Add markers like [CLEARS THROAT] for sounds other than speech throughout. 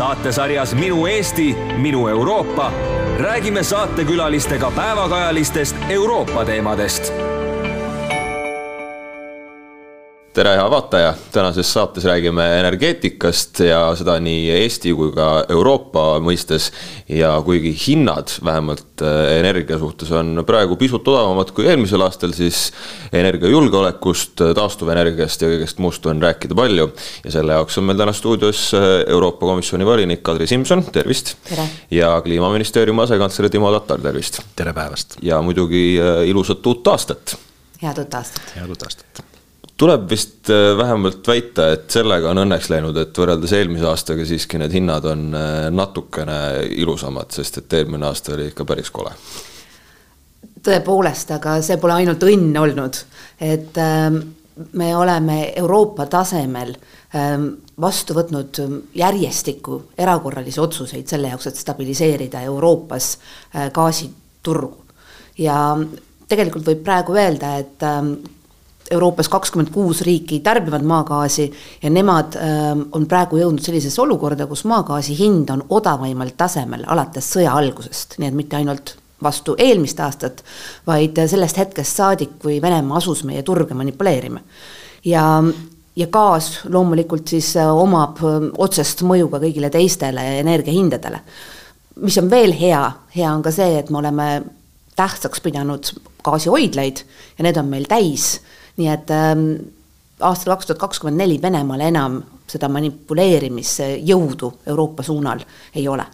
saatesarjas Minu Eesti, minu Euroopa. Räägime saatekülalistega päevakajalistest Euroopa teemadest tere, hea vaataja, tänases saates räägime energeetikast ja seda nii Eesti kui ka Euroopa mõistes. ja kuigi hinnad vähemalt äh, energia suhtes on praegu pisut odavamad kui eelmisel aastal, siis energiajulgeolekust, taastuvenergiast ja kõigest muust on rääkida palju. ja selle jaoks on meil täna stuudios äh, Euroopa Komisjoni volinik Kadri Simson, tervist. ja kliimaministeeriumi asekantsler Timo Tatar, tervist. tere päevast. ja muidugi äh, ilusat uut aastat. head uut aastat. head uut aastat tuleb vist äh, vähemalt väita, et sellega on õnneks läinud, et võrreldes eelmise aastaga siiski need hinnad on äh, natukene ilusamad, sest et eelmine aasta oli ikka päris kole. tõepoolest, aga see pole ainult õnn olnud, et ähm, me oleme Euroopa tasemel ähm, vastu võtnud järjestikku erakorralisi otsuseid selle jaoks, et stabiliseerida Euroopas äh, gaasiturgu. ja tegelikult võib praegu öelda, et ähm, Euroopas kakskümmend kuus riiki tarbivad maagaasi ja nemad äh, on praegu jõudnud sellisesse olukorda, kus maagaasi hind on odavaimal tasemel alates sõja algusest, nii et mitte ainult vastu eelmist aastat, vaid sellest hetkest saadik, kui Venemaa asus meie turge manipuleerima. ja, ja gaas loomulikult siis äh, omab äh, otsest mõju ka kõigile teistele energiahindadele. mis on veel hea, hea on ka see, et me oleme tähtsaks pidanud gaasihoidlaid ja need on meil täis nii et ähm, aastal kaks tuhat kakskümmend neli Venemaal enam seda manipuleerimisjõudu Euroopa suunal ei ole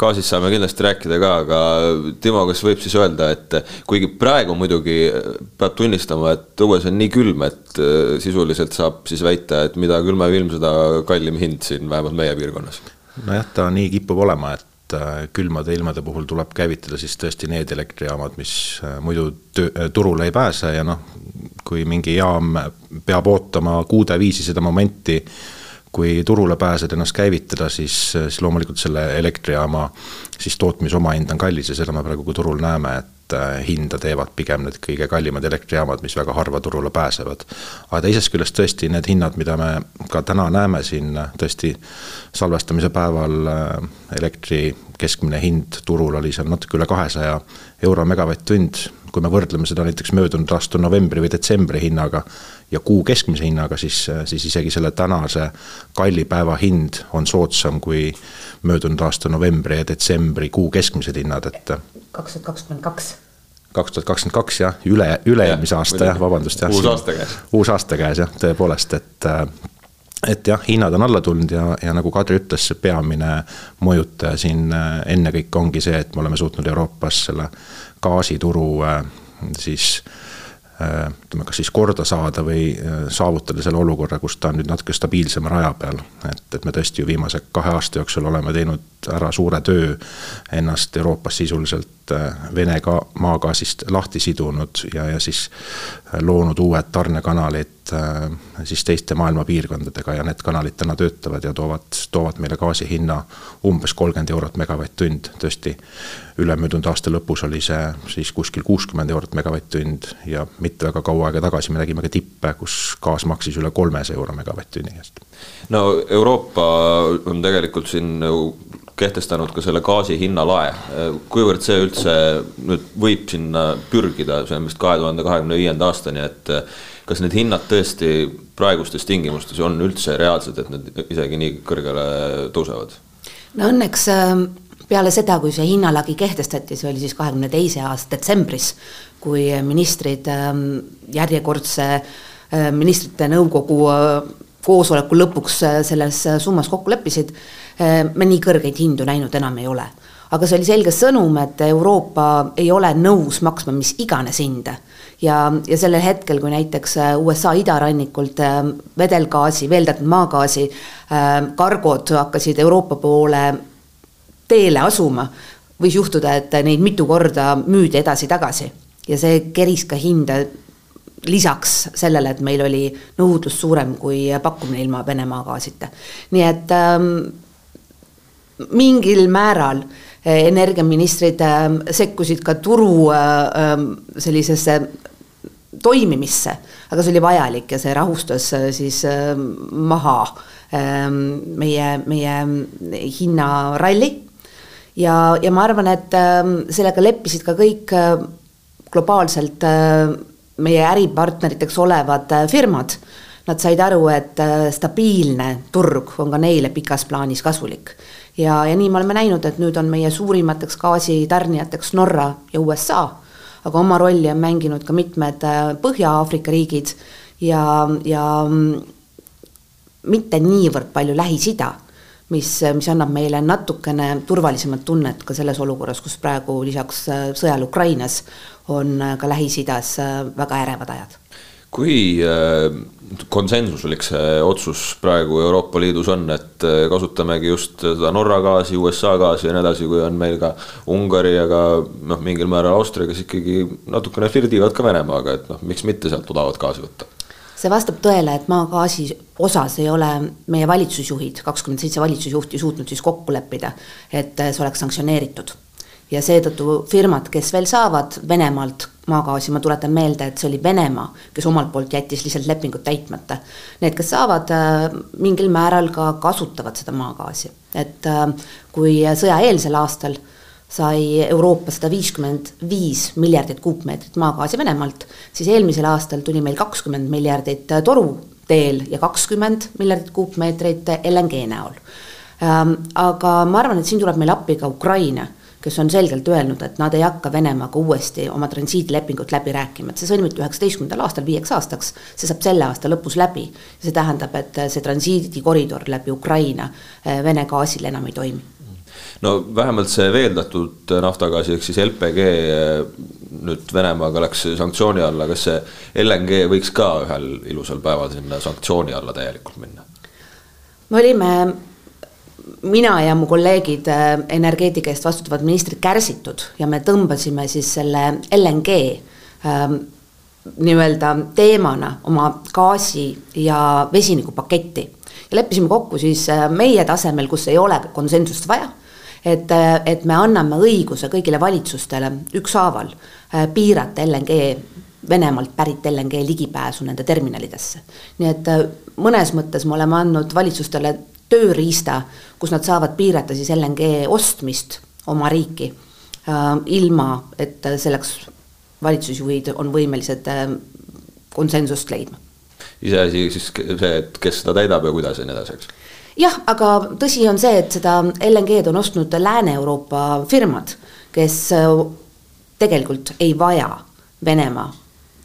gaasist saame kindlasti rääkida ka, aga Timo, kas võib siis öelda, et kuigi praegu muidugi peab tunnistama, et õues on nii külm, et äh, sisuliselt saab siis väita, et mida külmem ilm, seda kallim hind siin vähemalt meie piirkonnas? nojah, ta nii kipub olema, et Äh, külmade ilmade puhul tuleb käivitada siis tõesti need elektrijaamad, mis äh, muidu äh, turule ei pääse ja noh, kui mingi jaam peab ootama kuude viisi seda momenti, kui turule pääsed ennast käivitada, siis, siis loomulikult selle elektrijaama siis tootmise omahind on kallis ja seda me praegu ka turul näeme, et hinda teevad pigem need kõige kallimad elektrijaamad, mis väga harva turule pääsevad. aga teisest küljest tõesti need hinnad, mida me ka täna näeme siin tõesti salvestamise päeval elektri keskmine hind turul oli seal natuke üle kahesaja euro megavatt-tund. kui me võrdleme seda näiteks möödunud aasta novembri või detsembri hinnaga ja kuu keskmise hinnaga, siis, siis isegi selle tänase kalli päeva hind on soodsam kui möödunud aasta novembri ja detsembri kuu keskmised hinnad, et. Kaks tuhat kakskümmend kaks kaks tuhat kakskümmend kaks jah, üle, üle-eelmise aasta jah, vabandust jah. uus aasta käes. uus aasta käes jah, tõepoolest, et et jah, hinnad on alla tulnud ja, ja nagu Kadri ütles, see peamine mõjutaja siin äh, ennekõike ongi see, et me oleme suutnud Euroopas selle gaasituru äh, siis äh, ütleme, kas siis korda saada või saavutada selle olukorra, kus ta on nüüd natuke stabiilsema raja peal. et, et me tõesti ju viimase kahe aasta jooksul oleme teinud ära suure töö ennast Euroopas sisuliselt Vene ka maagaasist lahti sidunud ja, ja siis loonud uued tarnekanalid Äh, siis teiste maailma piirkondadega ja need kanalid täna töötavad ja toovad, toovad meile gaasi hinna umbes kolmkümmend eurot megavatt-tund. tõesti, ülemöödunud aasta lõpus oli see siis kuskil kuuskümmend eurot megavatt-tund ja mitte väga kaua aega tagasi me nägime ka tippe, kus gaas maksis üle kolmesaja euro megavatt-tunni eest. no Euroopa on tegelikult siin kehtestanud ka selle gaasi hinnalae. kuivõrd see üldse nüüd võib sinna pürgida, see on vist kahe tuhande kahekümne viienda aastani, et kas need hinnad tõesti praegustes tingimustes on üldse reaalsed, et need isegi nii kõrgele tõusevad? no õnneks ähm, peale seda, kui see hinnalagi kehtestati, see oli siis kahekümne teise aasta detsembris, kui ministrid ähm, järjekordse äh, ministrite nõukogu äh, koosoleku lõpuks äh, selles summas kokku leppisid, me nii kõrgeid hindu näinud enam ei ole. Aga see oli selge sõnum, et Euroopa ei ole nõus maksma mis iganes hinde ja, ja sellel hetkel, kui näiteks äh, USA idarannikult äh, vedelgaasi, veeldatud maagaasi äh, kargod hakkasid Euroopa poole teele asuma, võis juhtuda, et neid mitu korda müüdi edasi-tagasi. Ja see keris ka hinda lisaks sellele, et meil oli nõudlus suurem kui pakkumine ilma Vene maagaasita. nii et ähm, mingil määral energiaministrid äh, sekkusid ka turu äh, sellisesse toimimisse, aga see oli vajalik ja see rahustas siis maha meie, meie hinnaralli. ja, ja ma arvan, et sellega leppisid ka kõik globaalselt meie äripartneriteks olevad firmad. Nad said aru, et stabiilne turg on ka neile pikas plaanis kasulik ja, ja nii me oleme näinud, et nüüd on meie suurimateks gaasitarnijateks Norra ja USA, aga oma rolli on mänginud ka mitmed äh, Põhja-Aafrika riigid ja, ja mm, mitte niivõrd palju Lähis-Ida, mis, mis annab meile natukene turvalisemat tunnet ka selles olukorras, kus praegu lisaks äh, sõjale Ukrainas on äh, ka Lähis-Idas väga ärevad ajad kui äh, konsensuslik see otsus praegu Euroopa Liidus on, et äh, kasutamegi just seda Norra gaasi, USA gaasi ja nii edasi, kui on meil ka Ungari ja ka noh, mingil määral Austria, kes ikkagi natukene flirdivad ka Venemaaga, et noh, miks mitte sealt odavat gaasi võtta? see vastab tõele, et maagaasi osas ei ole meie valitsusjuhid, kakskümmend seitse valitsusjuhti suutnud siis kokku leppida, et see oleks sanktsioneeritud ja seetõttu firmad, kes veel saavad Venemaalt maagaasi, ma tuletan meelde, et see oli Venemaa, kes omalt poolt jättis lihtsalt lepingut täitmata. Need, kes saavad, äh, mingil määral ka kasutavad seda maagaasi, et äh, kui sõjaeelsel aastal sai Euroopa sada viiskümmend viis miljardit kuupmeetrit maagaasi Venemaalt, siis eelmisel aastal tuli meil kakskümmend miljardit toru teel ja kakskümmend miljardit kuupmeetrit LNG näol. Ähm, aga ma arvan, et siin tuleb meil appi ka Ukraina kes on selgelt öelnud, et nad ei hakka Venemaaga uuesti oma transiitlepingut läbi rääkima, et see sõlmiti üheksateistkümnendal aastal viieks aastaks, see saab selle aasta lõpus läbi. see tähendab, et see transiidikoridor läbi Ukraina eh, Vene gaasil enam ei toimi no vähemalt see veeldatud naftagaasi ehk siis LPG eh, nüüd Venemaaga läks sanktsiooni alla, kas see LNG võiks ka ühel ilusal päeval sinna sanktsiooni alla täielikult minna? me olime mina ja mu kolleegid, äh, energeetika eest vastutavad ministrid kärsitud ja me tõmbasime siis selle LNG ähm, nii-öelda teemana oma gaasi ja vesinikupaketti. ja leppisime kokku siis äh, meie tasemel, kus ei ole konsensust vaja, et, äh, et me anname õiguse kõigile valitsustele ükshaaval piirata LNG Venemaalt pärit LNG ligipääsu nende terminalidesse. nii et mõnes mõttes me oleme andnud valitsustele tööriista, kus nad saavad piirata siis LNG ostmist oma riiki äh,, ilma et selleks valitsusjuhid on võimelised äh, konsensust leidma. iseasi siis see, et kes seda täidab ja kuidas ja nii edasi, eks? jah, aga tõsi on see, et seda LNG-d on ostnud Lääne-Euroopa firmad, kes äh, tegelikult ei vaja Venemaa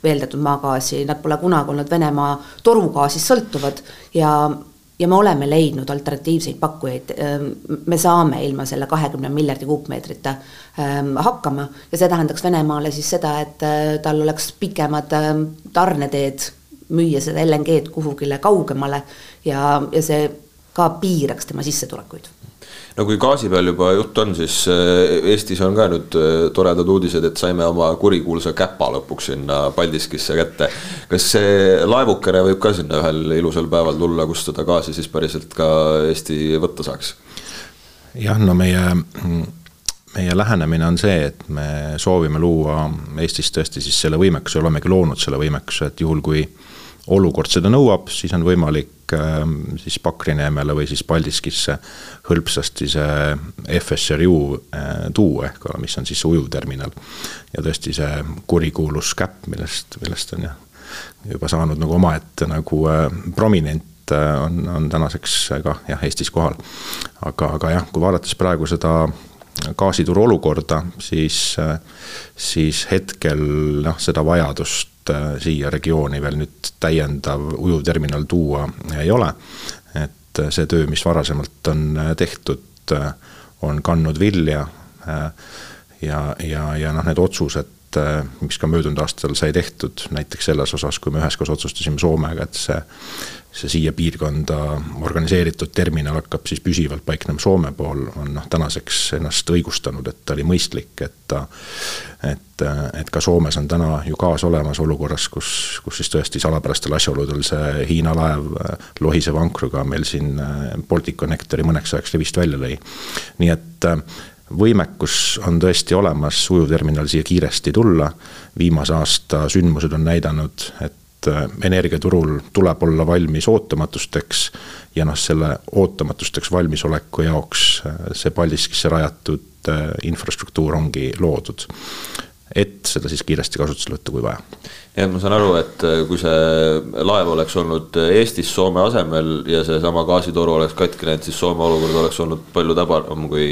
veeldatud maagaasi, nad pole kunagi olnud Venemaa torugaasist sõltuvad ja ja me oleme leidnud alternatiivseid pakkujaid, ehm, me saame ilma selle kahekümne miljardi kuupmeetrita ehm, hakkama. Ja see tähendaks Venemaale siis seda, et äh, tal oleks pikemad ehm, tarneteed müüa seda LNG-d kuhugile kaugemale ja, ja see ka piiraks tema sissetulekuid no kui gaasi peal juba jutt on, siis äh, Eestis on ka nüüd äh, toredad uudised, et saime oma kurikuulsa käpa lõpuks sinna Paldiskisse kätte. kas see laevukene võib ka sinna ühel ilusal päeval tulla, kus seda gaasi siis päriselt ka Eesti võtta saaks? jah, no meie meie lähenemine on see, et me soovime luua Eestis tõesti siis selle võimekuse, olemegi loonud selle võimekuse, et juhul, kui olukord seda nõuab, siis on võimalik ähm, siis Pakrineemele või siis Paldiskisse hõlpsasti see FSRU äh, tuua, ehk mis on siis ujuvterminal. ja tõesti see kurikuulus käpp, millest, millest on jah, juba saanud nagu omaette nagu äh, prominent äh, on, on tänaseks ka jah, Eestis kohal. aga, aga jah, kui vaadates praegu seda gaasituru olukorda, siis, siis hetkel noh, seda vajadust Äh, siia regiooni veel nüüd täiendav ujuvterminal tuua ei ole. et see töö, mis varasemalt on äh, tehtud, äh, on kandnud vilja. ja, ja, ja noh, need otsused mis ka möödunud aastal sai tehtud, näiteks selles osas, kui me üheskoos otsustasime Soomega, et see see siia piirkonda organiseeritud terminal hakkab siis püsivalt paiknema Soome pool, on noh, tänaseks ennast õigustanud, et ta oli mõistlik, et ta et, et ka Soomes on täna ju gaas olemas olukorras, kus, kus siis tõesti salapärastel asjaoludel see Hiina laev lohiseva ankruga meil siin Balticconnectori mõneks ajaks rivist välja lõi. nii et võimekus on tõesti olemas ujuvterminal siia kiiresti tulla, viimase aasta sündmused on näidanud, et energiaturul tuleb olla valmis ootamatusteks ja noh, selle ootamatusteks valmisoleku jaoks see Paldiskisse rajatud infrastruktuur ongi loodud et seda siis kiiresti kasutusele võtta, kui vaja. Ja ma saan aru, et äh, kui see laev oleks olnud Eestis Soome asemel ja seesama gaasitoru oleks katki läinud, siis Soome olukord oleks olnud palju tabaram kui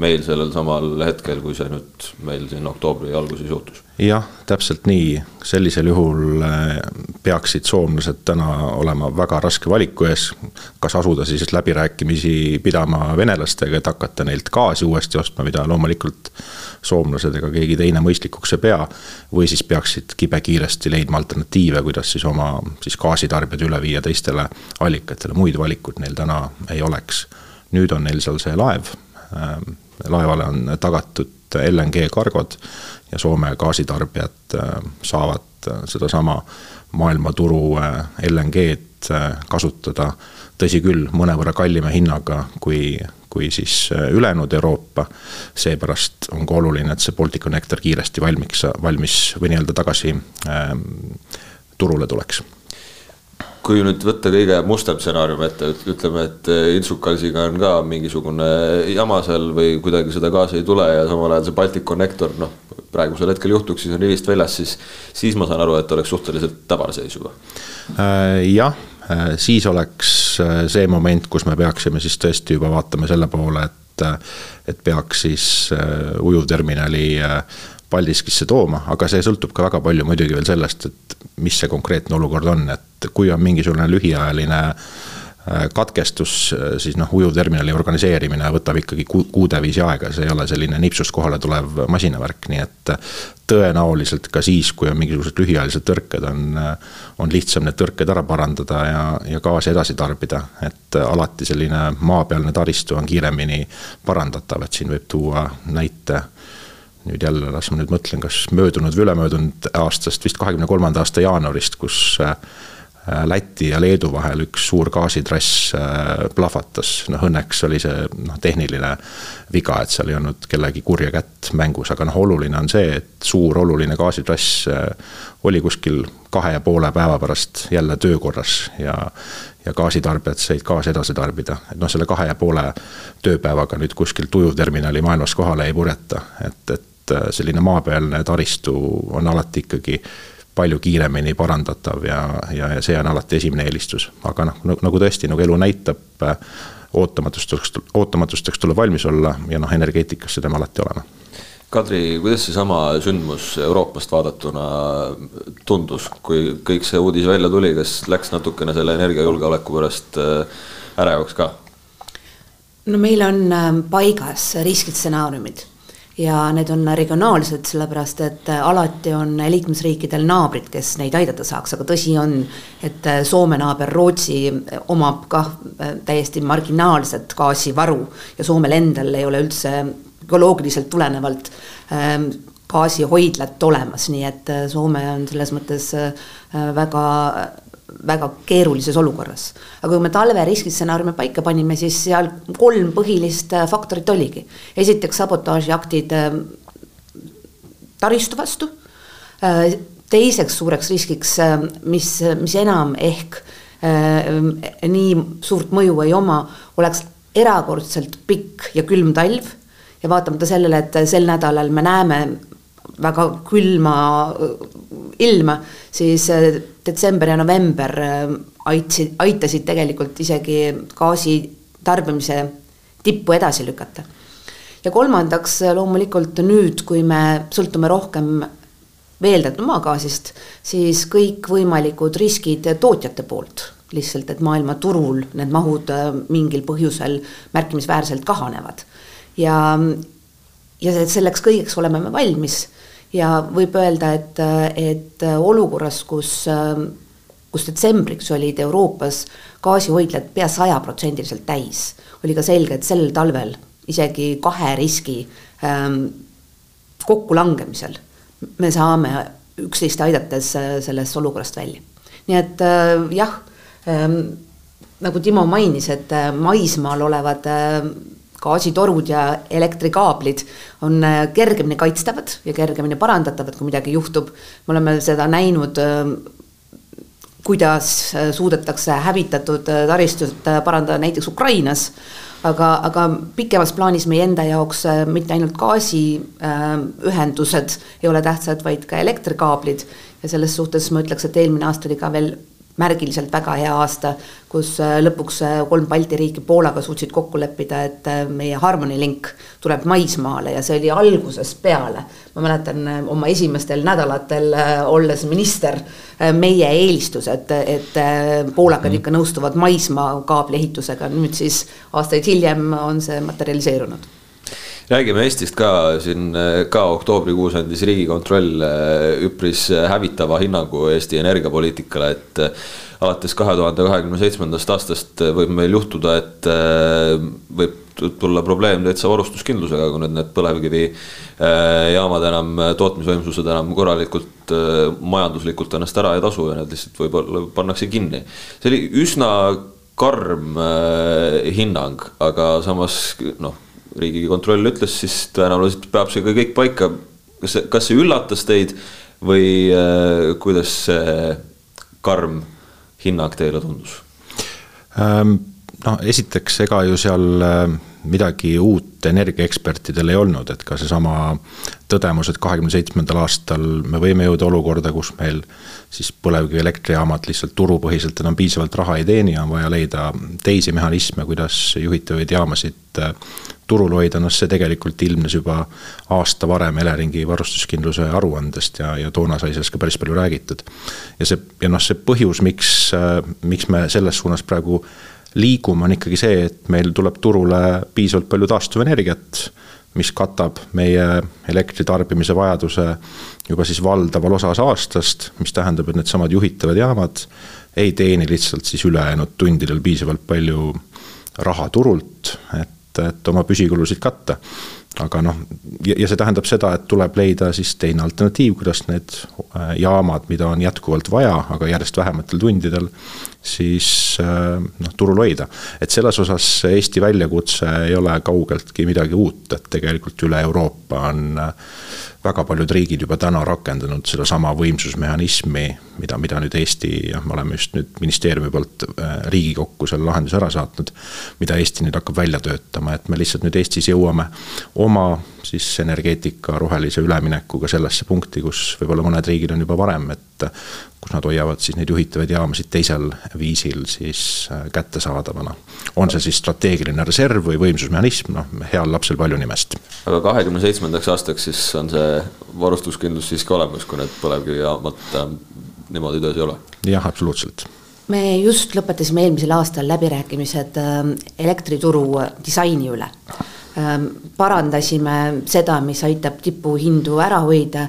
meil sellel samal hetkel, kui see nüüd meil siin oktoobri alguses juhtus. jah, täpselt nii, sellisel juhul äh, peaksid soomlased täna olema väga raske valiku ees, kas asuda siis läbirääkimisi pidama venelastega, et hakata neilt gaasi uuesti ostma, mida loomulikult soomlased ega keegi teine mõistlikuks ei pea. või siis peaksid kibekiiresti leidma alternatiive, kuidas siis oma siis gaasitarbijad üle viia teistele allikatele, muid valikuid neil täna ei oleks. nüüd on neil seal see laev, ähm, laevale on tagatud LNG kargod ja Soome gaasitarbijad äh, saavad äh, sedasama maailmaturu äh, LNG-d kasutada, tõsi küll, mõnevõrra kallima hinnaga kui kui siis äh, ülejäänud Euroopa. seepärast on ka oluline, et see Balticconnector kiiresti valmiks, valmis või nii-öelda tagasi ähm, turule tuleks kui nüüd võtta kõige mustem stsenaarium ette, ütleme, et äh, Inčukalsiga on ka mingisugune jama seal või kuidagi seda gaasi ei tule ja samal ajal see Balticconnector noh, praegusel hetkel juhtuks, siis on rivist väljas, siis, siis ma saan aru, et oleks suhteliselt täbarseis juba. Äh, jah, Äh, siis oleks äh, see moment, kus me peaksime siis tõesti juba vaatama selle poole, et, äh, et peaks siis ujuvterminali Paldiskisse tooma, aga see sõltub ka väga palju muidugi veel sellest, et mis see konkreetne olukord on, et kui on mingisugune lühiajaline äh, Äh, katkestus, äh, siis noh, ujuvterminali organiseerimine võtab ikkagi kuude viisi aega, see ei ole selline nipsust kohale tulev masinavärk, nii et äh, tõenäoliselt ka siis, kui on mingisugused lühiajalised tõrked, on, on lihtsam need tõrked ära parandada ja, ja gaasi edasi tarbida. et alati selline maapealne taristu on kiiremini parandatav, et siin võib tuua näite nüüd jälle, las ma nüüd mõtlen, kas möödunud või ülemöödunud aastast, vist kahekümne kolmanda aasta jaanuarist, kus Äh, Läti ja Leedu vahel üks suur gaasitrass äh, plahvatas, noh õnneks oli see noh, tehniline viga, et seal ei olnud kellegi kurja kätt mängus, aga noh, oluline on see, et suur oluline gaasitrass äh, oli kuskil kahe ja poole päeva pärast jälle töökorras ja ja gaasitarbijad said gaasi edasi tarbida, et noh, selle kahe ja poole tööpäevaga nüüd kuskilt ujuvterminali maailmas kohale ei purjeta, et, et selline maapealne taristu on alati ikkagi palju kiiremini parandatav ja, ja, ja see on alati esimene eelistus. aga noh, nagu tõesti, nagu elu näitab, ootamatusteks, ootamatusteks tuleb valmis olla ja noh, energeetikas seda me alati oleme. Kadri, kuidas seesama sündmus Euroopast vaadatuna tundus, kui kõik see uudis välja tuli, kas läks natukene selle energiajulgeoleku pärast äh, ärevaks ka? no meil on äh, paigas riskistsenaariumid ja need on regionaalsed, sellepärast et äh, alati on liikmesriikidel naabrid, kes neid aidata saaks, aga tõsi on, et äh, Soome naaber Rootsi äh, omab kah täiesti marginaalset gaasivaru ja Soomel endal ei ole üldse ökoloogiliselt tulenevalt ähm, gaasihoidlat olemas, nii et Soome on selles mõttes väga väga keerulises olukorras. aga kui me talve riskistsenaariumi paika panime, siis seal kolm põhilist äh, faktorit oligi. esiteks sabotaažiaktid äh, taristu vastu, äh, teiseks suureks riskiks, mis, mis enam ehk nii suurt mõju ei oma, oleks erakordselt pikk ja külm talv ja vaatamata sellele, et sel nädalal me näeme väga külma ilma, siis detsember ja november äh, aitasid, aitasid tegelikult isegi gaasi tarbimise tippu edasi lükata. ja kolmandaks loomulikult nüüd, kui me sõltume rohkem veeldatud maagaasist, siis kõikvõimalikud riskid tootjate poolt, lihtsalt et maailmaturul need mahud äh, mingil põhjusel märkimisväärselt kahanevad. ja, ja selleks kõigeks oleme me valmis ja võib öelda, et, et olukorras, kus, kus detsembriks olid Euroopas gaasihoidlad pea sajaprotsendiliselt täis, oli ka selge, et sel talvel isegi kahe riski ähm, kokkulangemisel me saame üksteist aidates äh, sellest olukorrast välja. nii et äh, jah ähm,, nagu Timo mainis, et äh, maismaal olevad äh, gaasitorud ja elektrikaablid on äh, kergemini kaitstavad ja kergemini parandatavad, kui midagi juhtub. me oleme seda näinud äh, kuidas suudetakse hävitatud taristut parandada näiteks Ukrainas aga, aga pikemas plaanis meie enda jaoks mitte ainult gaasiühendused äh, ei ole tähtsad, vaid ka elektrikaablid ja selles suhtes ma ütleks, et eelmine aasta oli ka veel märgiliselt väga hea aasta, kus äh, lõpuks äh, kolm Balti riiki Poolaga suutsid kokku leppida, et äh, meie Harmony Link tuleb maismaale ja see oli algusest peale. ma mäletan oma esimestel nädalatel olles minister, meie eelistus, et, et poolakad ikka nõustuvad maismaakaabli ehitusega, nüüd siis aastaid hiljem on see materialiseerunud räägime Eestist ka, siin ka oktoobrikuus andis Riigikontroll äh, üpris hävitava hinnangu Eesti energiapoliitikale, et alates kahe tuhande kahekümne seitsmendast aastast võib meil juhtuda, et võib tulla probleem täitsa varustuskindlusega, kui nüüd need põlevkivijaamad enam, tootmisvõimsused enam korralikult majanduslikult ennast ära ei tasu ja need lihtsalt võib-olla pannakse kinni. see oli üsna karm hinnang, aga samas noh riigikontroll ütles, siis tõenäoliselt peab see ka kõik paika. kas kas see üllatas teid või äh, kuidas see karm hinnang teile tundus ähm,? No esiteks, ega ju seal äh, midagi uut energiaekspertidel ei olnud, et ka seesama tõdemus, et kahekümne seitsmendal aastal me võime jõuda olukorda, kus meil siis põlevkivielektrijaamad lihtsalt turupõhiselt enam piisavalt raha ei teeni ja on vaja leida teisi mehhanisme, kuidas juhitavaid jaamasid äh, turul hoida, noh see tegelikult ilmnes juba aasta varem Eleringi varustuskindluse aruandest ja, ja toona sai sellest ka päris palju räägitud. ja see, ja noh, see põhjus, miks, äh, miks me selles suunas praegu liigume, on ikkagi see, et meil tuleb turule piisavalt palju taastuvenergiat, mis katab meie elektritarbimise vajaduse juba siis valdaval osas aastast, mis tähendab, et needsamad juhitavad jaamad ei teeni lihtsalt siis ülejäänud tundidel piisavalt palju raha turult, et, et oma püsikulusid katta aga noh, ja see tähendab seda, et tuleb leida siis teine alternatiiv, kuidas need äh, jaamad, mida on jätkuvalt vaja, aga järjest vähematel tundidel, siis äh, noh, turul hoida. et selles osas Eesti väljakutse ei ole kaugeltki midagi uut, et tegelikult üle Euroopa on äh, väga paljud riigid juba täna rakendanud sedasama võimsusmehhanismi, mida, mida nüüd Eesti, jah, me oleme just nüüd ministeeriumi poolt Riigikokku selle lahenduse ära saatnud, mida Eesti nüüd hakkab välja töötama, et me lihtsalt nüüd Eestis jõuame oma siis energeetika rohelise üleminekuga sellesse punkti, kus võib-olla mõned riigid on juba varem, et kus nad hoiavad siis neid juhitavaid jaamasid teisel viisil siis äh, kättesaadavana. on see siis strateegiline reserv või võimsusmehhanism, noh, heal lapsel palju nimest. aga kahekümne seitsmendaks aastaks siis on see varustuskindlus siiski olemas, kui need põlevkivijaamad äh, niimoodi töös ei ole? jah, absoluutselt me just lõpetasime eelmisel aastal läbirääkimised äh, elektrituru disaini üle parandasime seda, mis aitab tipuhindu ära hoida,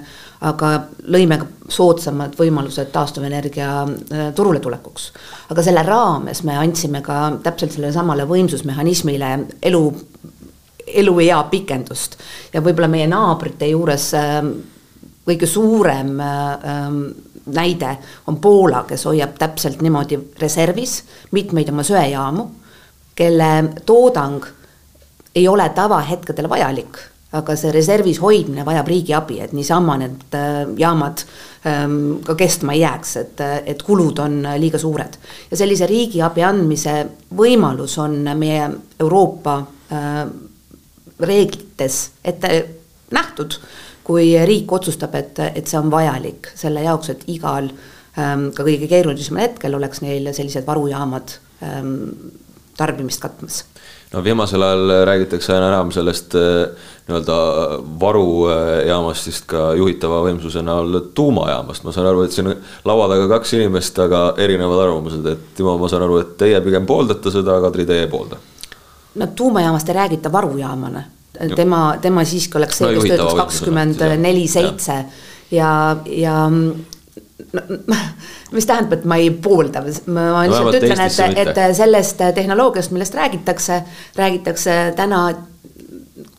aga lõime ka soodsamad võimalused taastuvenergia äh, turule tulekuks. aga selle raames me andsime ka täpselt sellele samale võimsusmehhanismile elu, eluea pikendust ja võib-olla meie naabrite juures ähm, kõige suurem näide on Poola, kes hoiab täpselt niimoodi reservis mitmeid oma söejaamu, kelle toodang ei ole tavahetkedel vajalik, aga see reservis hoidmine vajab riigi abi, et niisama need äh, jaamad ähm, ka kestma ei jääks, et, et kulud on liiga suured. ja sellise riigiabi andmise võimalus on meie Euroopa äh, reeglites ette nähtud, kui riik otsustab, et, et see on vajalik selle jaoks, et igal ähm, ka kõige keerulisemal hetkel oleks neil sellised varujaamad ähm, tarbimist katmas no viimasel ajal räägitakse aina enam sellest eh, nii-öelda varujaamast vist ka juhitava võimsuse näol tuumajaamast, ma saan aru, et siin laua taga kaks inimest, aga erinevad arvamused, et Timo, ma saan aru, et teie pigem pooldate seda, Kadri, teie ei poolda? no tuumajaamast ei räägita varujaamana, tema, tema siiski oleks see, kes töötaks kakskümmend neli seitse. Ja, ja no, [LAUGHS] mis tähendab, et ma ei poolda, ma lihtsalt ütlen, et, et sellest tehnoloogiast, millest räägitakse, räägitakse täna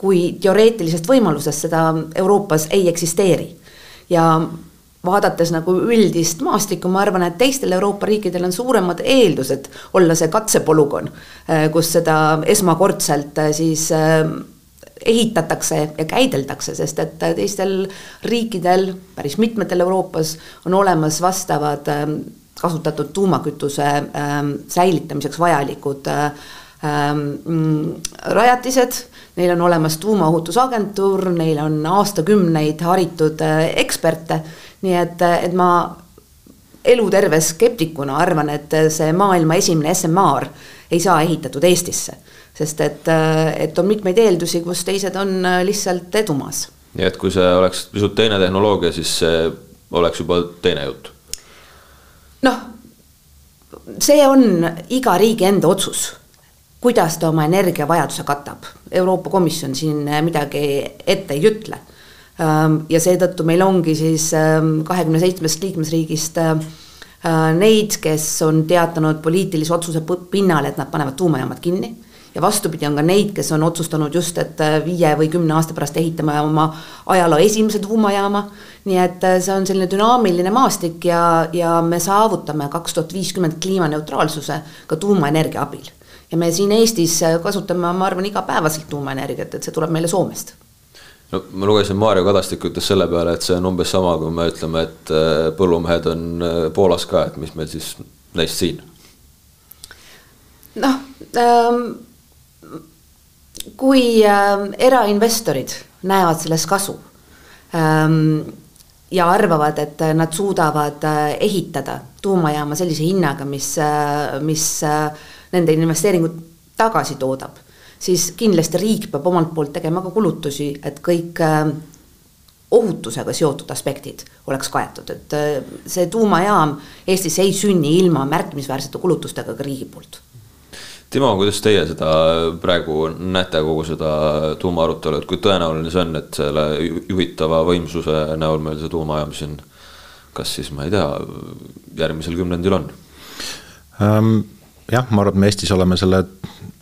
kui teoreetilisest võimalusest, seda Euroopas ei eksisteeri. ja vaadates nagu üldist maastikku, ma arvan, et teistel Euroopa riikidel on suuremad eeldused olla see katsepolügoon, kus seda esmakordselt siis ehitatakse ja käideldakse, sest et teistel riikidel, päris mitmetel Euroopas, on olemas vastavad ähm, kasutatud tuumakütuse ähm, säilitamiseks vajalikud ähm, mm, rajatised, neil on olemas tuumaohutusagentuur, neil on aastakümneid haritud eksperte, nii et, et ma eluterve skeptikuna arvan, et see maailma esimene SMR ei saa ehitatud Eestisse. Sest et, et on mitmeid eeldusi, kus teised on lihtsalt edumaas. nii et kui see oleks pisut teine tehnoloogia, siis see oleks juba teine jutt? noh, see on iga riigi enda otsus, kuidas ta oma energiavajaduse katab. Euroopa Komisjon siin midagi ette ei ütle Ähm, ja seetõttu meil ongi siis ähm, kahekümne seitsmest liikmesriigist äh, äh, neid, kes on teatanud poliitilise otsuse pinnal, et nad panevad tuumajaamad kinni ja vastupidi, on ka neid, kes on otsustanud just, et äh, viie või kümne aasta pärast ehitame oma ajaloo esimese tuumajaama. nii et see on selline dünaamiline maastik ja, ja me saavutame kaks tuhat viiskümmend kliimaneutraalsuse ka tuumaenergia abil. ja me siin Eestis kasutame, ma arvan, igapäevaselt tuumaenergiat, et see tuleb meile Soomest no ma lugesin, Maarjo Kadastik ütles selle peale, et see on umbes sama, kui me ütleme, et äh, põllumehed on äh, Poolas ka, et mis meil siis neist siin? noh ähm,, kui äh, erainvestorid näevad selles kasu ähm, ja arvavad, et nad suudavad äh, ehitada tuumajaama sellise hinnaga, mis äh,, mis äh, nende investeeringud tagasi toodab siis kindlasti riik peab omalt poolt tegema ka kulutusi, et kõik äh, ohutusega seotud aspektid oleks kaetud, et see tuumajaam Eestis ei sünni ilma märkimisväärsete kulutustega ka riigi poolt. Timo, kuidas teie seda praegu näete, kogu seda tuumaarutelu, et kui tõenäoline see on, et selle juhitava võimsuse näol meil see tuumajaam siin kas siis ma ei tea, järgmisel kümnendil on ähm,? jah, ma arvan, et me Eestis oleme selle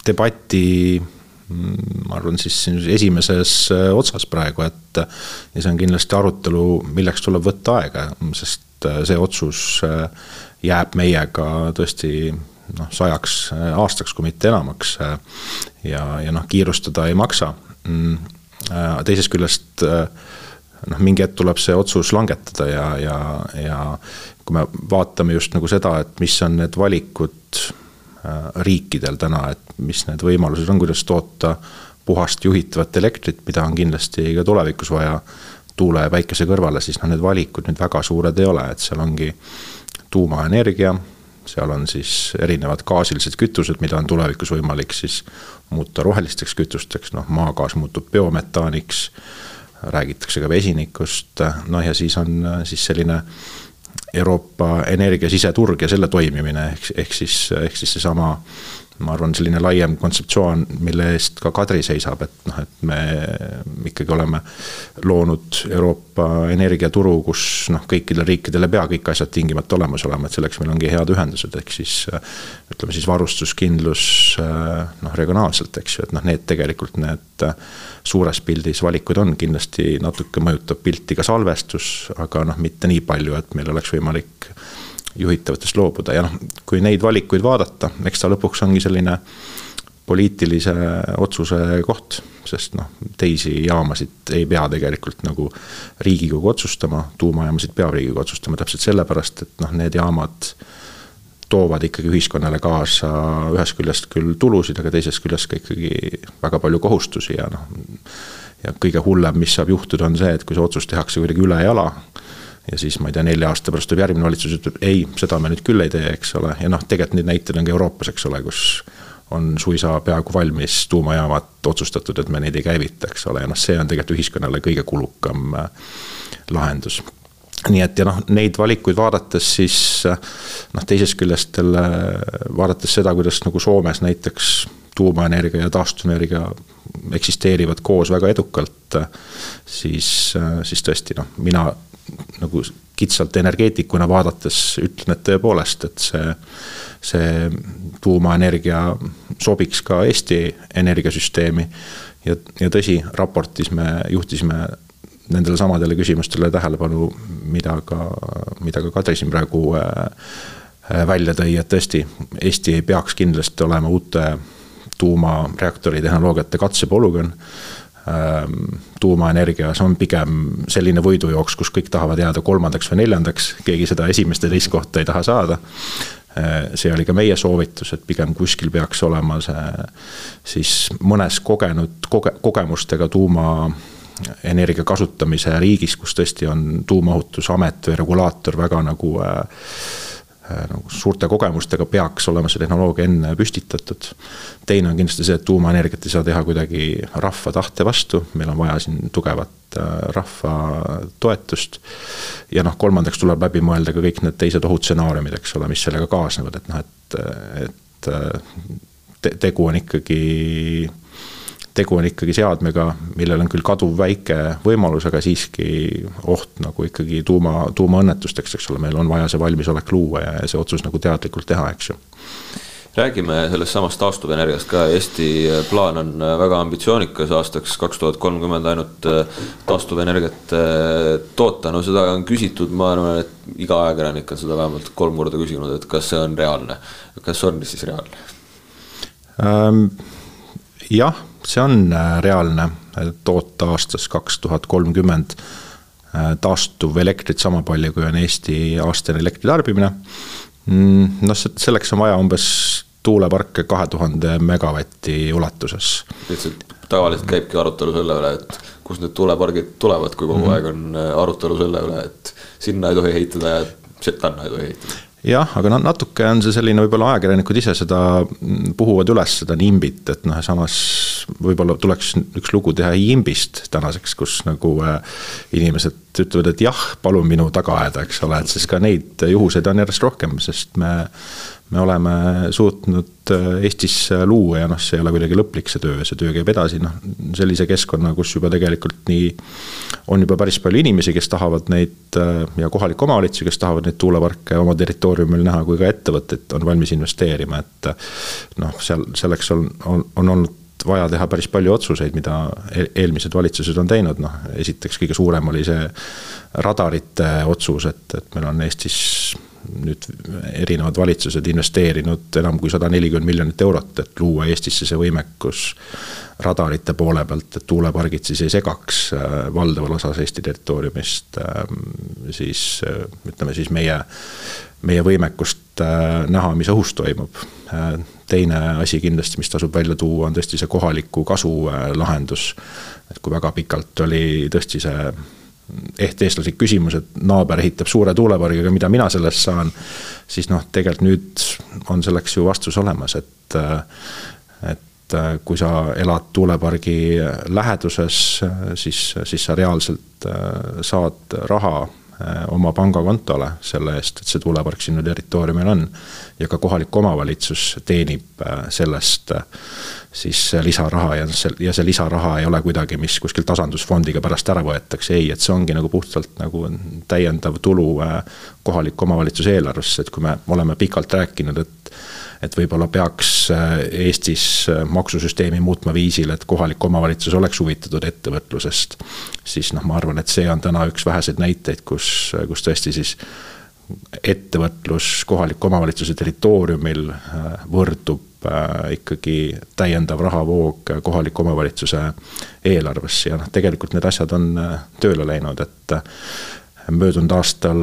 debati mm, ma arvan siis esimeses äh, otsas praegu, et ja see on kindlasti arutelu, milleks tuleb võtta aega, sest äh, see otsus äh, jääb meiega tõesti noh, sajaks aastaks, kui mitte enamaks. ja, ja noh, kiirustada ei maksa. Mm, teisest küljest noh, mingi hetk tuleb see otsus langetada ja, ja, ja kui me vaatame just nagu seda, et mis on need valikud Äh, riikidel täna, et mis need võimalused on, kuidas toota puhast juhitavat elektrit, mida on kindlasti ka tulevikus vaja tuule ja päikese kõrvale, siis noh, need valikud nüüd väga suured ei ole, et seal ongi tuumaenergia, seal on siis erinevad gaasilised kütused, mida on tulevikus võimalik siis muuta rohelisteks kütusteks, noh maagaas muutub biometaaniks, räägitakse ka vesinikust, noh ja siis on siis selline Euroopa energia siseturg ja selle toimimine, ehk, ehk siis, ehk siis seesama ma arvan, selline laiem kontseptsioon, mille eest ka Kadri seisab, et noh, et me ikkagi oleme loonud Euroopa energiaturu, kus noh, kõikidel riikidel ei pea kõik asjad tingimata olemas olema, et selleks meil ongi head ühendused, ehk siis ütleme siis varustuskindlus noh, regionaalselt, eks ju, et noh, need tegelikult need suures pildis valikud on, kindlasti natuke mõjutab pilti ka salvestus, aga noh, mitte nii palju, et meil oleks võimalik juhitavatest loobuda ja noh, kui neid valikuid vaadata, eks ta lõpuks ongi selline poliitilise otsuse koht, sest noh, teisi jaamasid ei pea tegelikult nagu Riigikogu otsustama, tuumajaamasid peab Riigikogu otsustama täpselt sellepärast, et noh, need jaamad toovad ikkagi ühiskonnale kaasa ühest küljest küll tulusid, aga teisest küljest ka ikkagi väga palju kohustusi ja noh, ja kõige hullem, mis saab juhtuda, on see, et kui see otsus tehakse kuidagi ülejala ja siis ma ei tea, nelja aasta pärast tuleb järgmine valitsus, ütleb ei, seda me nüüd küll ei tee, eks ole, ja noh, tegelikult neid näiteid on ka Euroopas, eks ole, kus on suisa peaaegu valmis tuumajaamad otsustatud, et me neid ei käivita, eks ole, ja noh, see on tegelikult ühiskonnale kõige kulukam äh, lahendus. Nii et ja noh, neid valikuid vaadates siis äh, noh, teisest küljest jälle vaadates seda, kuidas nagu Soomes näiteks tuumaenergia ja taastuvenergia eksisteerivad koos väga edukalt, äh, siis, siis tõesti noh, mina nagu kitsalt energeetikuna vaadates ütlen, et tõepoolest, et see, see tuumaenergia sobiks ka Eesti energiasüsteemi. ja, ja tõsi, raportis me juhtisime nendele samadele küsimustele tähelepanu, mida ka, mida ka Kadri siin praegu äh, välja tõi, et tõesti, Eesti ei peaks kindlasti olema uute tuumareaktori tehnoloogiate katsepolügoon tuumaenergias on pigem selline võidujooks, kus kõik tahavad jääda kolmandaks või neljandaks, keegi seda esimest ja teist kohta ei taha saada. see oli ka meie soovitus, et pigem kuskil peaks olema see siis mõnes kogenud koge-, kogemustega tuumaenergia kasutamise riigis, kus tõesti on tuumaohutusamet või regulaator väga nagu Äh, nagu suurte kogemustega peaks olema see tehnoloogia enne püstitatud. teine on kindlasti see, et tuumaenergiat ei saa teha kuidagi rahva tahte vastu, meil on vaja siin tugevat äh, rahva toetust. ja noh, kolmandaks tuleb läbi mõelda ka kõik need teised ohutsenaariumid, eks ole, mis sellega kaasnevad, et noh, et, et te, tegu on ikkagi tegu on ikkagi seadmega, millel on küll kaduv väike võimalus, aga siiski oht nagu ikkagi tuuma, tuumaõnnetusteks, eks ole, meil on vaja see valmisolek luua ja see otsus nagu teadlikult teha, eks ju räägime sellest samast taastuvenergiast ka, Eesti plaan on väga ambitsioonikas, aastaks kaks tuhat kolmkümmend ainult äh, taastuvenergiat äh, toota, no seda on küsitud, ma arvan, et iga ajakirjanik on seda vähemalt kolm korda küsinud, et kas see on reaalne. kas on siis reaalne ähm,? jah see on äh, reaalne, toota aastast kaks tuhat kolmkümmend äh, taastuv elektrit sama palju, kui on Eesti aastane elektritarbimine. Mm, noh, selleks on vaja umbes tuuleparke kahe tuhande megavati ulatuses. lihtsalt tavaliselt käibki arutelu selle üle, et kust need tuulepargid tulevad, kui kogu mm -hmm. aeg on äh, arutelu selle üle, et sinna ei tohi ehitada ja tanna ei tohi ehitada jah, aga noh, natuke on see selline, võib-olla ajakirjanikud ise seda mm, puhuvad üles, seda nimbit, et noh, samas võib-olla tuleks üks lugu teha imbist tänaseks, kus nagu äh, inimesed ütlevad, et jah, palun minu taga ajada, eks ole, et siis ka neid juhuseid on järjest rohkem, sest me me oleme suutnud äh, Eestis luua ja noh, see ei ole kuidagi lõplik, see töö, see töö käib edasi, noh, sellise keskkonna, kus juba tegelikult nii on juba päris palju inimesi, kes tahavad neid äh, ja kohalikke omavalitsusi, kes tahavad neid tuuleparke oma territooriumil näha, kui ka ettevõtted on valmis investeerima, et noh, seal selleks on, on, on olnud vaja teha päris palju otsuseid, mida eelmised valitsused on teinud, noh esiteks kõige suurem oli see radarite otsus, et, et meil on Eestis nüüd erinevad valitsused investeerinud enam kui sada nelikümmend miljonit eurot, et luua Eestisse see võimekus radarite poole pealt, et tuulepargid siis ei segaks äh, valdaval osas Eesti territooriumist, ähm, siis äh, ütleme siis meie, meie võimekust äh, näha, mis õhus toimub. teine asi kindlasti, mis tasub välja tuua, on tõesti see kohaliku kasu lahendus. et kui väga pikalt oli tõesti see ehteestlaslik küsimus, et naaber ehitab suure tuulepargiga, mida mina sellest saan. siis noh, tegelikult nüüd on selleks ju vastus olemas, et, et kui sa elad tuulepargi läheduses, siis, siis sa reaalselt saad raha oma pangakontole selle eest, et see tuulepark sinu territooriumil on. ja ka kohalik omavalitsus teenib sellest siis lisaraha ja see, ja see lisaraha ei ole kuidagi, mis kuskil tasandusfondiga pärast ära võetakse, ei, et see ongi nagu puhtalt nagu täiendav tulu äh, kohaliku omavalitsuse eelarvesse, et kui me oleme pikalt rääkinud, et et võib-olla peaks äh, Eestis äh, maksusüsteemi muutma viisil, et kohalik omavalitsus oleks huvitatud ettevõtlusest. siis noh, ma arvan, et see on täna üks väheseid näiteid, kus, kus tõesti siis ettevõtlus kohaliku omavalitsuse territooriumil võrdub Äh, ikkagi täiendav rahavoog kohaliku omavalitsuse eelarvesse ja noh, tegelikult need asjad on äh, tööle läinud, et äh, möödunud aastal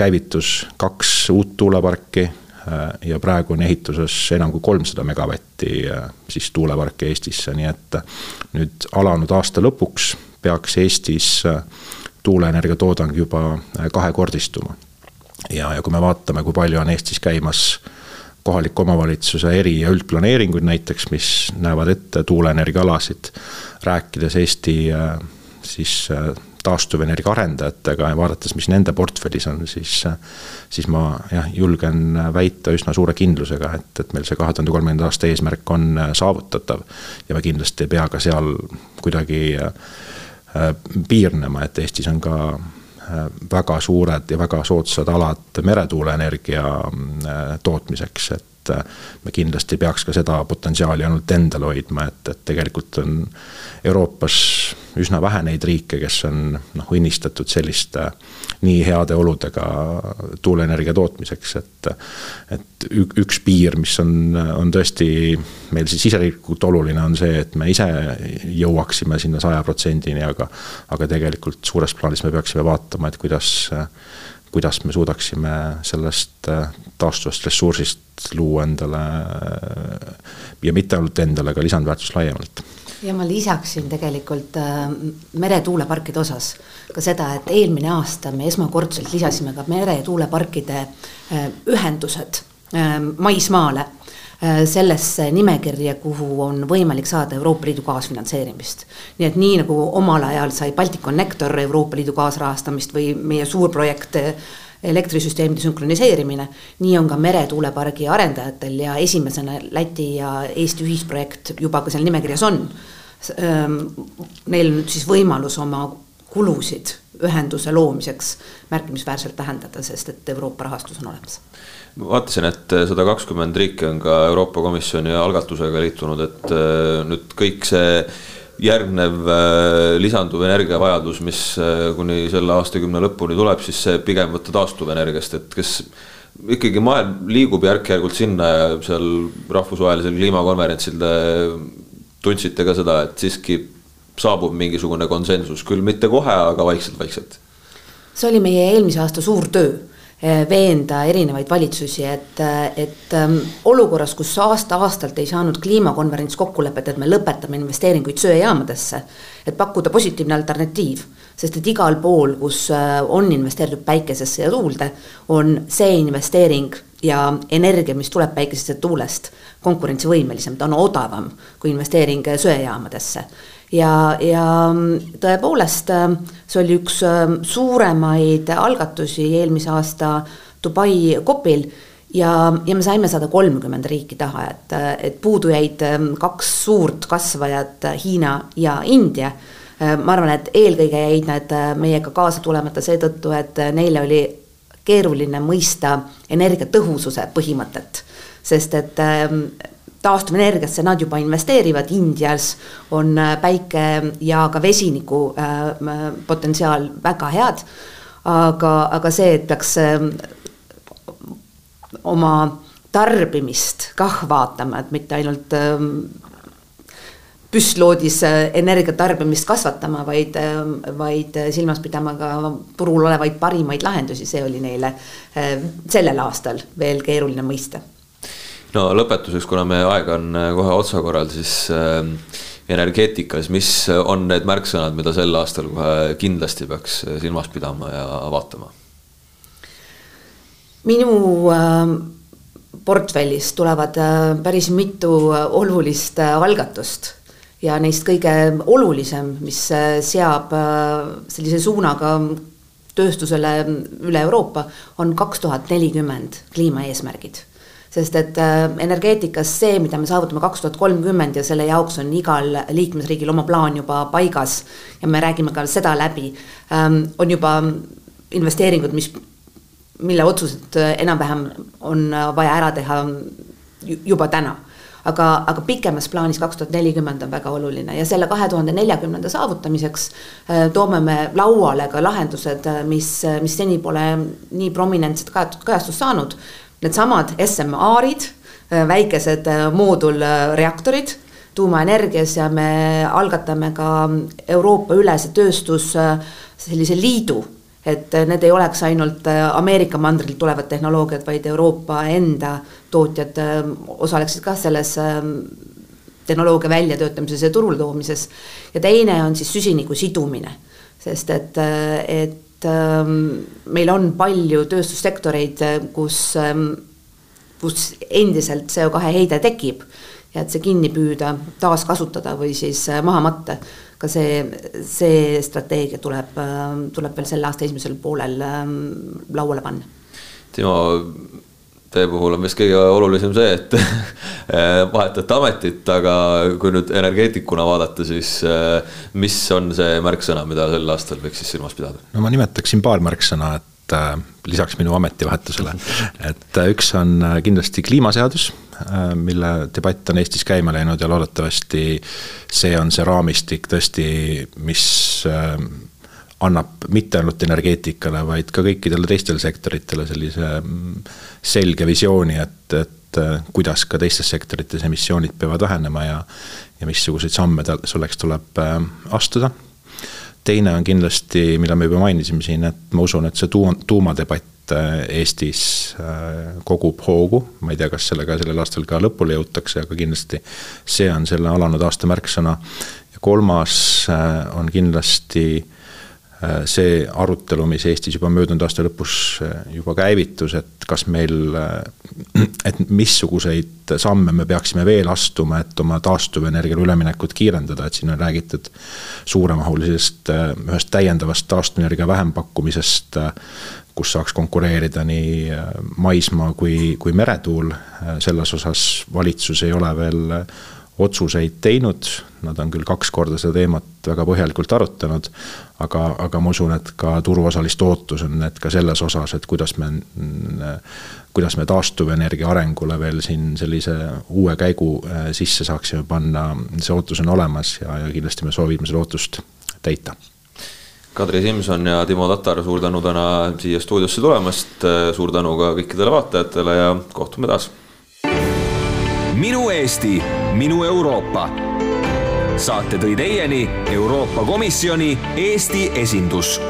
käivitus kaks uut tuuleparki ja praegu on ehituses enam kui kolmsada megavatti siis tuuleparke Eestisse, nii et nüüd alanud aasta lõpuks peaks Eestis tuuleenergia toodang juba kahekordistuma. ja, ja kui me vaatame, kui palju on Eestis käimas äh, kohaliku omavalitsuse eri- ja üldplaneeringuid näiteks, mis näevad ette tuuleenergiaalasid. rääkides Eesti äh, siis äh, taastuvenergia arendajatega ja vaadates, mis nende portfellis on, siis, äh, siis ma jah, julgen väita üsna suure kindlusega, et, et meil see kahe tuhande kolmekümnenda aasta eesmärk on saavutatav. ja me kindlasti ei pea ka seal kuidagi piirnema, et Eestis on ka väga suured ja väga soodsad alad meretuuleenergia äh, tootmiseks, et et me kindlasti peaks ka seda potentsiaali ainult endal hoidma, et, et tegelikult on Euroopas üsna vähe neid riike, kes on noh, õnnistatud selliste nii heade oludega tuuleenergia tootmiseks, et et üks piir, mis on, on tõesti meil siis siseriiklikult oluline, on see, et me ise jõuaksime sinna saja protsendini, aga aga tegelikult suures plaanis me peaksime vaatama, et kuidas kuidas me suudaksime sellest taastuvast ressursist luua endale ja mitte ainult endale, ka lisandväärtust laiemalt. Ja ma lisaksin tegelikult äh, meretuuleparkide osas ka seda, et eelmine aasta me esmakordselt lisasime ka meretuuleparkide äh, ühendused äh, maismaale. äh, sellesse nimekirja, kuhu on võimalik saada Euroopa Liidu kaasfinantseerimist. nii et nii nagu omal ajal sai Balticconnector Euroopa Liidu kaasrahastamist või meie suur projekt äh, elektrisüsteemide sünkroniseerimine, nii on ka meretuulepargi arendajatel ja esimesena Läti ja Eesti ühisprojekt juba ka seal nimekirjas on. Neil on nüüd siis võimalus oma kulusid ühenduse loomiseks märkimisväärselt vähendada, sest et Euroopa rahastus on olemas. Ma vaatasin, et sada kakskümmend riiki on ka Euroopa Komisjoni algatusega liitunud, et nüüd kõik see järgnev äh, lisanduv energiavajadus, mis äh, kuni selle aastakümne lõpuni tuleb, siis see pigem võtta taastuvenergiast, et kas ikkagi maailm liigub järk-järgult sinna ja seal rahvusvahelisel kliimakonverentsil te tundsite ka seda, et siiski saabub mingisugune konsensus, küll mitte kohe, aga vaikselt-vaikselt? see oli meie eelmise aasta suur töö Eh, veenda erinevaid valitsusi, et, et ähm, olukorras, kus aasta-aastalt ei saanud kliimakonverents kokkulepet, et me lõpetame investeeringuid söejaamadesse, et pakkuda positiivne alternatiiv, sest et igal pool, kus äh, on investeeritud päikesesse ja tuulde, on see investeering ja energia, mis tuleb päikesest ja tuulest, konkurentsivõimelisem, ta on odavam kui investeering söejaamadesse ja, ja tõepoolest see oli üks ähm, suuremaid algatusi eelmise aasta Dubai COP-il ja, ja me saime sada kolmkümmend riiki taha, et, et puudu jäid ähm, kaks suurt kasvajat, Hiina ja India. Äh, ma arvan, et eelkõige jäid nad äh, meiega kaasa tulemata seetõttu, et neile oli keeruline mõista energiatõhususe põhimõtet, sest et ähm, taastuvenergiasse nad juba investeerivad, Indias on äh, päike ja ka vesiniku äh, potentsiaal väga head. aga, aga see, et peaks äh, oma tarbimist kah vaatama, et mitte ainult püstloodis energia tarbimist kasvatama, vaid, vaid silmas pidama ka turul olevaid parimaid lahendusi, see oli neile sellel aastal veel keeruline mõista no lõpetuseks, kuna meie aeg on äh, kohe otsakorral, siis äh, energeetikas, mis on need märksõnad, mida sel aastal kohe kindlasti peaks äh, silmas pidama ja vaatama? minu äh, portfellis tulevad äh, päris mitu olulist äh, algatust ja neist kõige olulisem, mis seab sellise suunaga tööstusele üle Euroopa, on kaks tuhat nelikümmend kliimaeesmärgid sest et äh, energeetikas see, mida me saavutame kaks tuhat kolmkümmend ja selle jaoks on igal liikmesriigil oma plaan juba paigas ja me räägime ka seda läbi, ähm, on juba investeeringud, mis, mille otsused äh, enam-vähem on äh, vaja ära teha juba täna. Aga, aga pikemas plaanis kaks tuhat nelikümmend on väga oluline ja selle kahe tuhande neljakümnenda saavutamiseks toome me lauale ka lahendused, mis, mis seni pole nii prominentset kajastust saanud needsamad SMR-id, äh, väikesed äh, moodulreaktorid tuumaenergias ja me algatame ka Euroopa-ülese tööstus äh, sellise liidu, et need ei oleks ainult Ameerika mandrilt tulevad tehnoloogiad, vaid Euroopa enda tootjad osaleksid ka selles tehnoloogia väljatöötamises ja turule toomises. ja teine on siis süsiniku sidumine, sest et, et meil on palju tööstussektoreid, kus, ähm, kus endiselt CO2 heide tekib ja et see kinni püüda, taaskasutada või siis äh, maha matta. ka see, see strateegia tuleb, ähm, tuleb veel selle aasta esimesel poolel lauale panna. Timo, Teie puhul on vist kõige olulisem see, et [LAUGHS] vahetate ametit, aga kui nüüd energeetikuna vaadata, siis mis on see märksõna, mida sel aastal võiks siis silmas pidada? no ma nimetaksin paar märksõna, et äh, lisaks minu ametivahetusele. et üks on kindlasti kliimaseadus, mille debatt on Eestis käima läinud ja loodetavasti see on see raamistik tõesti, mis annab mitte ainult energeetikale, vaid ka kõikidele teistele sektoritele sellise mm, selge visiooni, et, et kuidas ka teistes sektorites emissioonid peavad vähenema ja ja missuguseid samme tal selleks tuleb astuda teine on kindlasti, mida me juba mainisime siin, et ma usun, et see tuum, tuumadebatt äh, Eestis äh, kogub hoogu, ma ei tea, kas sellega sellel aastal ka lõpule jõutakse, aga kindlasti see on selle alanud aasta märksõna. ja kolmas äh, on kindlasti Äh, see arutelu, mis Eestis juba möödunud aasta lõpus äh, juba käivitus, et kas meil, äh, [CLEARS THROAT] et missuguseid samme me peaksime veel astuma, et oma taastuvenergiale üleminekut kiirendada, et siin on räägitud suuremahulisest ühest täiendavast taastuvenergia vähempakkumisest, kus saaks konkureerida nii maismaa kui, kui meretuul, selles osas valitsus ei ole veel otsuseid teinud, nad on küll kaks korda seda teemat väga põhjalikult arutanud, aga, aga ma usun, et ka turuosaliste ootus on, et ka selles osas, et kuidas me, kuidas me taastuvenergia arengule veel siin sellise uue käigu äh, sisse saaksime panna, see ootus on olemas ja, ja kindlasti me soovime seda ootust täita. Kadri Simson ja Timo Tatar, suur tänu täna siia stuudiosse tulemast, suur tänu ka kõikidele vaatajatele ja kohtume taas minu Eesti, minu Euroopa. saate tõi teieni Euroopa Komisjoni Eesti esindus